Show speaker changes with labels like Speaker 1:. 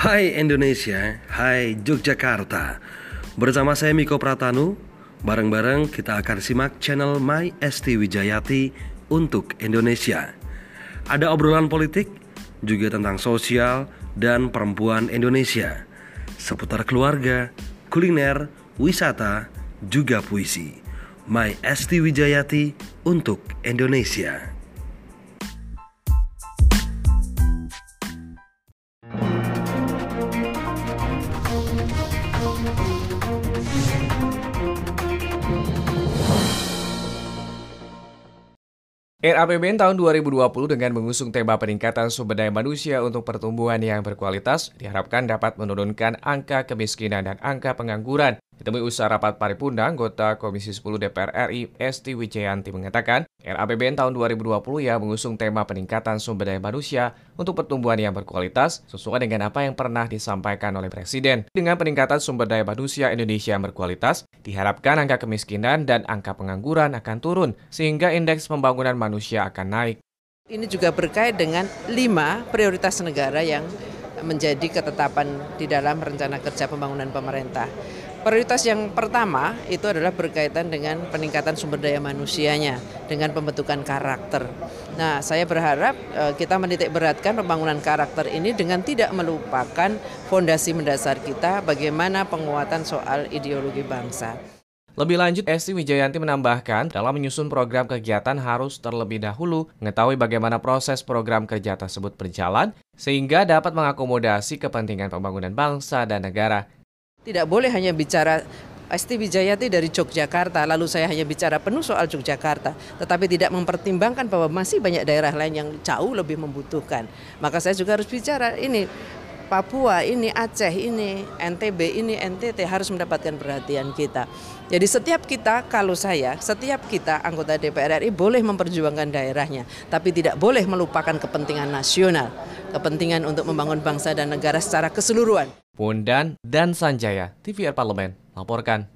Speaker 1: Hai Indonesia, hai Yogyakarta. Bersama saya Miko Pratanu, bareng-bareng kita akan simak channel My ST Wijayati untuk Indonesia. Ada obrolan politik, juga tentang sosial dan perempuan Indonesia, seputar keluarga, kuliner, wisata, juga puisi. My ST Wijayati untuk Indonesia.
Speaker 2: RAPBN tahun 2020 dengan mengusung tema peningkatan sumber daya manusia untuk pertumbuhan yang berkualitas diharapkan dapat menurunkan angka kemiskinan dan angka pengangguran. Ditemui usaha rapat paripurna, anggota Komisi 10 DPR RI Esti Wijayanti mengatakan, RAPBN tahun 2020 yang mengusung tema peningkatan sumber daya manusia untuk pertumbuhan yang berkualitas sesuai dengan apa yang pernah disampaikan oleh Presiden. Dengan peningkatan sumber daya manusia Indonesia yang berkualitas, diharapkan angka kemiskinan dan angka pengangguran akan turun sehingga indeks pembangunan manusia akan naik.
Speaker 3: Ini juga berkait dengan lima prioritas negara yang menjadi ketetapan di dalam rencana kerja pembangunan pemerintah. Prioritas yang pertama itu adalah berkaitan dengan peningkatan sumber daya manusianya dengan pembentukan karakter. Nah, saya berharap eh, kita menitik beratkan pembangunan karakter ini dengan tidak melupakan fondasi mendasar kita bagaimana penguatan soal ideologi bangsa.
Speaker 2: Lebih lanjut, Esti Wijayanti menambahkan, dalam menyusun program kegiatan harus terlebih dahulu mengetahui bagaimana proses program kerja tersebut berjalan, sehingga dapat mengakomodasi kepentingan pembangunan bangsa dan negara.
Speaker 3: Tidak boleh hanya bicara Esti Wijayati dari Yogyakarta, lalu saya hanya bicara penuh soal Yogyakarta, tetapi tidak mempertimbangkan bahwa masih banyak daerah lain yang jauh lebih membutuhkan. Maka saya juga harus bicara ini Papua, ini Aceh, ini NTB, ini NTT harus mendapatkan perhatian kita. Jadi setiap kita, kalau saya, setiap kita anggota DPR RI boleh memperjuangkan daerahnya, tapi tidak boleh melupakan kepentingan nasional, kepentingan untuk membangun bangsa dan negara secara keseluruhan.
Speaker 2: Bondan, dan Sanjaya, TVR Parlemen, laporkan.